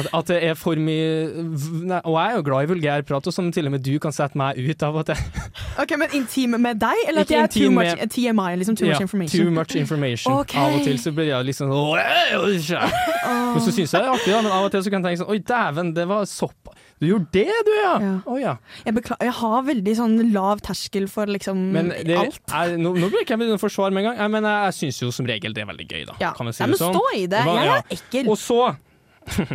At, at det er for mye nei, Og jeg er jo glad i vulgærprat, og sånn til og med du kan sette meg ut av og til. Ok, Men intim med deg, eller at jeg er too much, med- TMI? liksom Too Ja, much information? Too much information. okay. Av og til så blir jeg liksom oh. Men så syns jeg det er artig, da, men av og til så kan jeg tenke sånn Oi, dæven, det var sopp. Du gjorde det, du, ja! Ja. Oh, ja. Jeg, beklager, jeg har veldig sånn lav terskel for liksom Men det, alt. er, nå, nå blir ikke jeg begynne å forsvare med en gang, jeg, men jeg, jeg syns jo som regel det er veldig gøy, da. Ja. Kan vi si det men sånn? stå i det. Hva- Jeg ja. er ekkel. Og så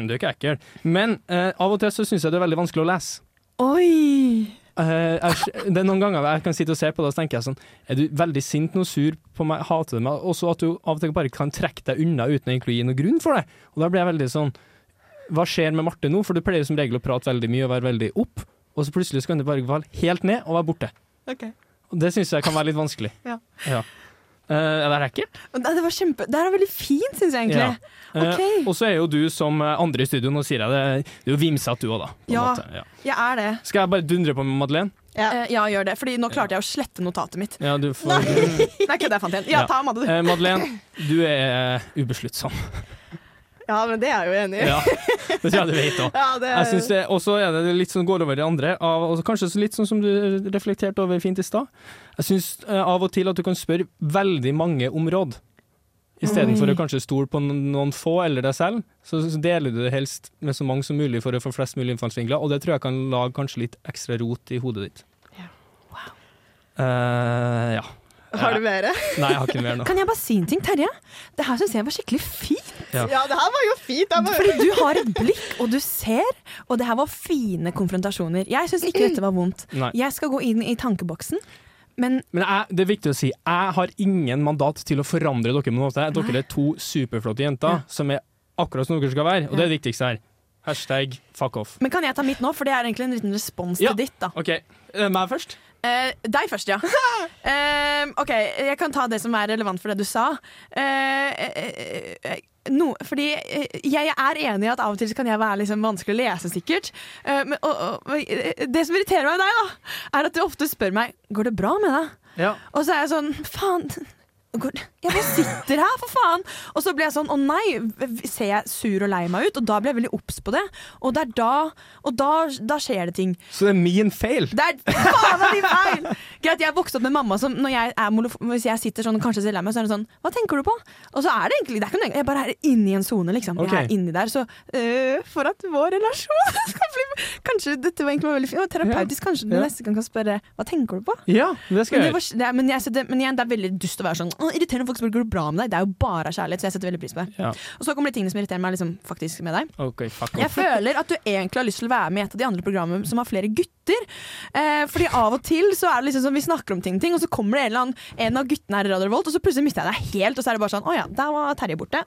Du er ikke ekkel. Men eh, av og til så syns jeg det er veldig vanskelig å lese. Oi! Eh, jeg, det er noen ganger jeg kan sitte og se på det, og så tenker jeg sånn Er du veldig sint nå, sur på meg, hater du meg? Og så at du av og til bare kan trekke deg unna uten egentlig å gi noen grunn for det. Og da blir jeg veldig sånn Hva skjer med Marte nå? For du pleier som regel å prate veldig mye og være veldig opp, og så plutselig så kan du bare falle helt ned og være borte. Ok. Og det syns jeg kan være litt vanskelig. ja. Ja. Eh, er det ekkelt? Det det var kjempe Det er veldig fint, syns jeg egentlig. Ja. Eh, Ok. og så er jo du som eh, andre i studio, nå sier jeg det, du er jo vimsete du òg, da. Ja. Ja. Jeg er det. Skal jeg bare dundre på med Madeleine? Ja. ja, gjør det. Fordi nå klarte jeg å slette notatet mitt. Ja, du får Nei, ikke det jeg fant igjen. Ja, Ja. ta Madde, du. Madeleine, du er ubesluttsom. ja, men det er jeg jo enig i. Ja, det tror jeg du vet òg. Ja, det Jeg synes det, og så er det litt sånn går over i andre, av, kanskje litt sånn som du reflekterte over fint i stad. Jeg syns eh, av og til at du kan spørre veldig mange om råd. Istedenfor å kanskje stole på noen få eller deg selv, så deler du det helst med så mange som mulig for å få flest mulig innfallsvinkler, og det tror jeg kan lage kanskje litt ekstra rot i hodet ditt. Eh, ja. Har du mer? Nei, jeg har ikke mer nå. Kan jeg bare si en ting, Terje? Det her syns jeg var skikkelig fint. Ja. Ja, det her var jo fint. Var... Fordi du har et blikk, og du ser, og det her var fine konfrontasjoner. Jeg syns ikke dette var vondt. Nei. Jeg skal gå inn i tankeboksen, men Men jeg, det er viktig å si, jeg har ingen mandat til å forandre dere på noe. Dere er to superflotte jenter som er akkurat som dere skal være, og det er det viktigste her. Hashtag fuck off. Men kan jeg ta mitt nå, for det er egentlig en liten respons Ja. til ditt. da OK, eh, meg først? Eh, deg først, ja. Eh, OK, jeg kan ta det som er relevant for det du sa. Eh, eh, eh, no, fordi eh, jeg er enig i at av og til kan jeg være liksom vanskelig å lese, sikkert. Eh, men, og, og, eh, det som irriterer meg med deg, da, er at du ofte spør meg Går det bra med deg. Ja. Og så er jeg sånn Faen. Jeg bare sitter her, for faen! Og så blir jeg sånn Å nei, ser jeg sur og lei meg ut? Og da blir jeg veldig obs på det. Og det er da Og da, da skjer det ting. Så det er min feil? Det er faen meg din feil! Greit, jeg vokste opp med mamma som når jeg er hvis jeg sitter sånn og kanskje ser lei meg, så er det sånn Hva tenker du på? Og så er det egentlig det er ikke noe, Jeg bare er inni en sone, liksom. Okay. Jeg er inni der. Så øh, for at vår relasjon skal bli Kanskje dette var egentlig veldig fint. Terapeutisk, kanskje du Ja. neste gang kan spørre Hva tenker du på? Ja, det skal Men, det var, det er, men, jeg men igjen, det er veldig dust å være sånn irriterende folk spør går det bra med deg. Det er jo bare av kjærlighet, så jeg setter veldig pris på det. Ja. Og så kommer de tingene som irriterer meg liksom, faktisk med deg. Okay, Jeg føler at du egentlig har lyst til å være med i et av de andre programmene som har flere gutter. Eh, fordi av og til så er det liksom sånn vi snakker om ting, ting og så kommer det en, eller annen, en av guttene her i Radio Revolt, og så plutselig mister jeg deg helt, og så er det bare sånn Å ja, der var Terje borte.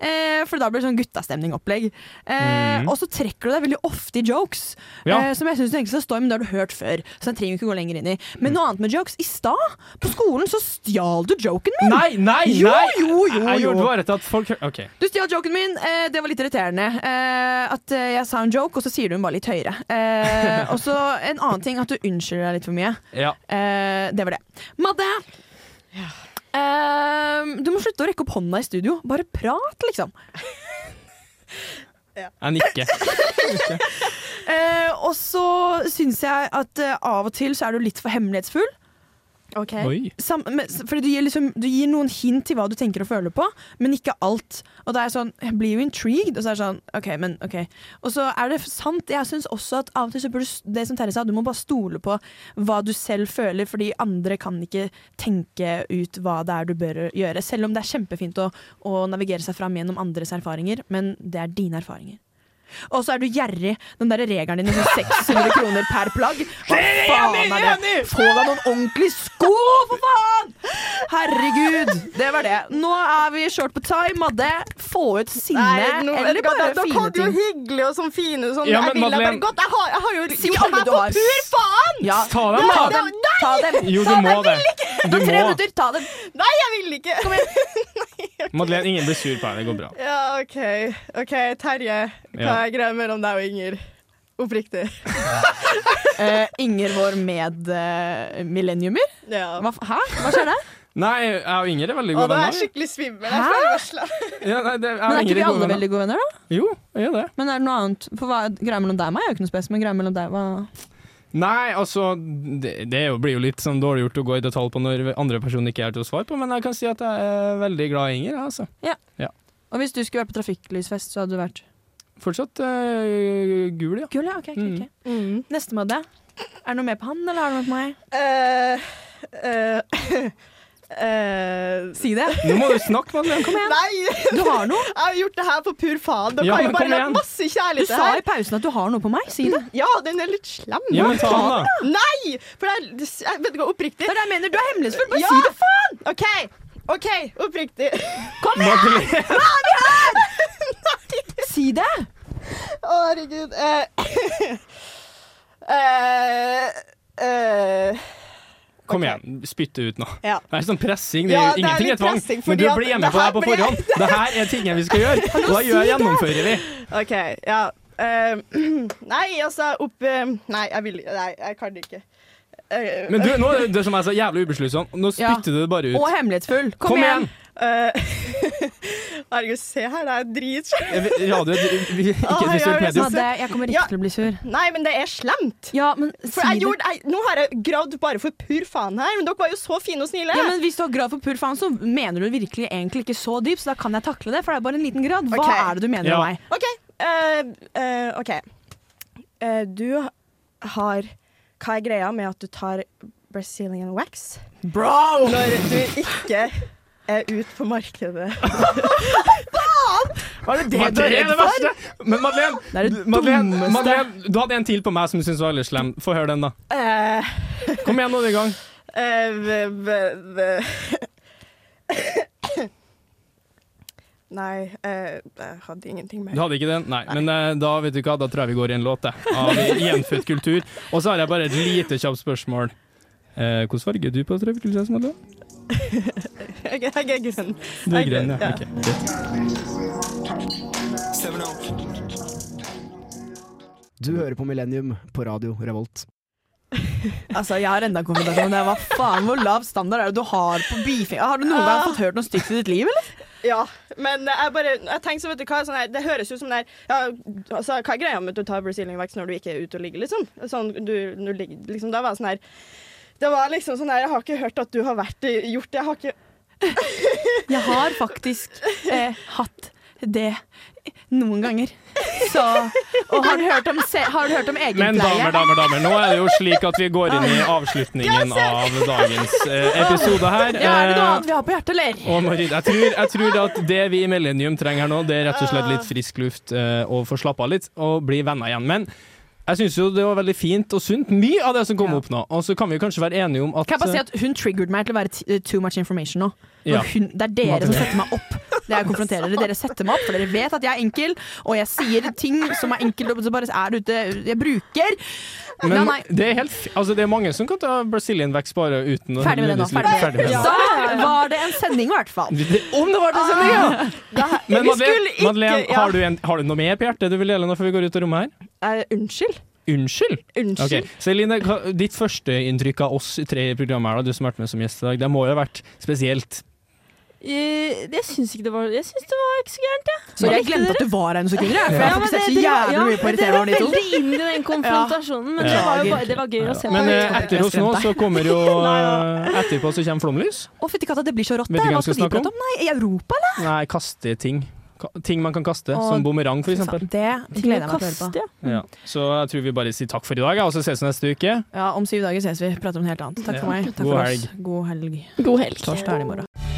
Eh, for da blir det sånn guttastemning-opplegg. Eh, mm. Og så trekker du deg veldig ofte i jokes, Ja. eh, som jeg syns egentlig skal stå i, men det har du hørt før. Så den trenger vi ikke gå lenger inn i. Men noe annet med jokes. I stad, på skolen, så stjal du joken min! Nei, nei, Jo, nei! jo, jo, Jeg gjorde bare at folk OK. Du stjal joken min. Eh, det var litt irriterende. Eh, at eh, jeg sa en joke, og så sier du den bare litt høyere. Eh, og så en annen ting, at du unnskylder deg litt for mye. Ja. Eh, det var det. Madde! Eh, du må slutte å rekke opp hånda i studio. Bare prat, liksom. Jeg nikker. Eh, og så syns jeg at eh, av og til så er du litt for hemmelighetsfull. Oi. Sam, men, fordi du gir, liksom, du gir noen hint til hva du tenker og føler på, men ikke alt. Og da er jeg sånn, jeg blir jo intrigued, og så er det sånn, ok, men ok. Og så er det sant, jeg syns også at av og til så burde du, det som Terje sa, du må bare stole på hva du selv føler, fordi andre kan ikke tenke ut hva det er du bør gjøre. Selv om det er kjempefint å, å navigere seg fram gjennom andres erfaringer, men det er dine erfaringer. Og så er du gjerrig. Den der regelen din med sånn 600 kroner per plagg. Hva faen er det? Få deg noen ordentlige sko, for faen! Herregud. Det var det. Nå er vi short på time. Madde, få ut sinne. Nei, nå, eller bare hva, bare Dere fine hadde jo ting. hyggelig og sånn fine sånn. Ja, jeg men vil da bare godt. Jeg har, jeg har jo Si alle du har. pur faen! Ja, Ta dem, da! Nei! Ta dem. Jo, du må det. Du må. tre minutter. Ta dem. Nei, jeg vil ikke! Kom igjen. Madeleine, ingen blir sur på deg. Det går bra. Ja, OK. OK, Terje. Hva er greia mellom deg og Inger? Oppriktig. uh, Inger, vår med-millenniumer? Ja. Hva, hæ? Hva skjer der? Nei, jeg og Inger er veldig gode da er jeg er skikkelig svimmel. Jeg føler varsla. Ja, nei, det, Men er ikke vi alle venner. veldig gode venner, da? Jo, jeg gjør det. Men er det noe annet? For hva, Greia mellom deg og meg er jo ikke noe spes, men greia mellom deg hva? Nei, altså Det, det blir jo litt sånn dårlig gjort å gå i detalj på når andre personer ikke er til å svare på, men jeg kan si at jeg er veldig glad i Inger. Altså. Ja. ja. Og hvis du skulle vært på trafikklysfest, så hadde du vært Fortsatt uh, gul, ja. Gul, ja. Ok, ok, Mm. okay. Mm. Neste Madde. Er det noe mer på han, eller har det noe på meg? Uh, eh, eh, Si det. Nå må du snakke, Madeleine. Kom igjen. Nei! Du har noe. Jeg har gjort det her på pur faen. Dere Ja, har jo bare kom lagt igjen. masse Du kjærlighet til sa det i pausen at du har noe på meg. Si det. Ja, den er litt slem. Ja, men ta den, da. Nei! For jeg, jeg vet ikke, oppriktig. Det er det jeg mener. Du er hemmelighetsfull. Bare Ja. si det, faen! OK, OK, oppriktig. Madeleine. Si det! Å, herregud. Uh, uh, eh, Kom okay. igjen, spytt det ut nå. Ja. Det er sånn pressing. Det er, Ja, det er ingenting er tvang, pressing, men du det med på det her på forhånd. Det her er tingene vi skal gjøre, og da gjør, gjennomfører vi. OK, ja. Uh, nei, altså opp uh, Nei, jeg vil Nei, jeg kan det ikke. Uh, Men du, nå det som er så jævlig ubesluttsom. Nå Ja. spytter du det bare ut. Og hemmelighetsfull. Kom, Kom igjen. igjen! Eh, Herregud, se her, det er dritsjukt. Radio, ikke et visuelt medium. Jeg kommer ikke Ja. til å bli sur. Nei, men det er slemt. Ja, men For si jeg gjorde, jeg, nå har jeg gravd bare for pur faen her, men dere var jo så fine og snille. Ja, men Hvis du har gravd for pur faen, så mener du virkelig egentlig ikke så dypt, så da kan jeg takle det, for det er bare en liten grad. Hva okay. er det du mener Ja. om meg? OK. Uh, uh, okay. Uh, du har Hva er greia med at du tar Brazilian wax Bro! når du ikke ut på markedet? Var det det var du det redd det for? verste! Men Madeleine, Det er det du- Madeleine. Madeleine, du hadde en til på meg som du syntes var veldig slem. Få høre den, da. Eh, Kom igjen, nå er det i gang. eh, v- Nei, eh, jeg hadde ingenting mer. Du hadde ikke den? Nei. Men eh, da vet du hva, da tror jeg vi går i en låt jeg, av gjenfødt kultur. Og så har jeg bare et lite kjapt spørsmål. Eh, hvordan farger er du på trøffelklesa, Madeleine? Jeg, jeg er grønn. Du er grønn, ja. Ok, greit. Du hører på Millennium på radio Revolt. Altså, Jeg har enda konfrontasjon. Hva faen, Hvor lav standard er det du har på beefing? Har du noen gang fått hørt noe stygt i ditt liv, eller? Ja, men jeg bare Jeg tenker så, vet du hva sånn her, Det høres ut som det er ja, altså, Hva er greia med at du tar Brazilian wax når du ikke er ute og ligger, liksom? Sånn, du, du ligger, liksom da var det sånn her Det var liksom sånn her Jeg har ikke hørt at du har vært gjort det. Jeg har ikke Jeg har faktisk eh, hatt det noen ganger. Så Og har du hørt om, se, har du hørt om Men egenpleie? damer, damer, damer, nå er det jo slik at vi går inn i avslutningen av dagens eh, episode her. Ja, er det noe Eh, annet vi har på hjertet, eller? Og Marie, jeg tror, jeg tror at det vi i Millennium trenger her nå, det er rett og slett litt frisk luft eh, og få slappe av litt og bli venner igjen. Men jeg syns jo det var veldig fint og sunt, mye av det som kom opp nå. Og så kan vi kanskje være enige om at Kan jeg bare si at Hun triggered meg til å være eh, too much information nå. Ja. Hun, det er dere som setter meg opp. Det jeg konfronterer dere. Dere setter meg opp, for dere vet at jeg er enkel, og jeg sier ting som er enkelt, og så bare er det ute Jeg bruker Men nei, nei. det er, helt, altså det er mange som kan ta Brazilian wax bare uten å Ferdig med det nå. Ferdig med det. Da var det en sending, i hvert fall. Om det var en sending, ja! Men Vi Madeleine, ikke- Madeleine ja. har, du en, har du noe mer på hjertet du vil dele nå før vi går ut av rommet her? Uh, Unnskyld. Unnskyld? Unnskyld. Okay. Celine, ditt førsteinntrykk av oss tre i programmet her, da, du som har vært med som gjest i dag, det må jo ha vært spesielt. Jeg, syns ikke det var Jeg synes det var ikke så gærent, jeg. Så jeg glemte at du var her noen sekunder, jeg. For jeg har men fokusert så jævlig mye på å irritere Det over de to. veldig inn i den konfrontasjonen, men det var jo bare Det var gøy å se på. Men eh, etter oss nå så kommer jo Etterpå så kommer Flomlys. Å, fytti katta, det blir så rått. Det. hva skal vi prate om? Nei, i Europa, eller? Nei, kaste ting. Ting man kan kaste, og, som bumerang eksempel. Det gleder jeg meg til å høre på. Ja. Så jeg tror vi bare sier takk for i dag, og så ses vi neste uke. Ja, Om syv dager ses vi. Prater om noe helt annet. Takk for meg. Takk God for helg. oss. God helg. God helg. Torsdag er det i morgen.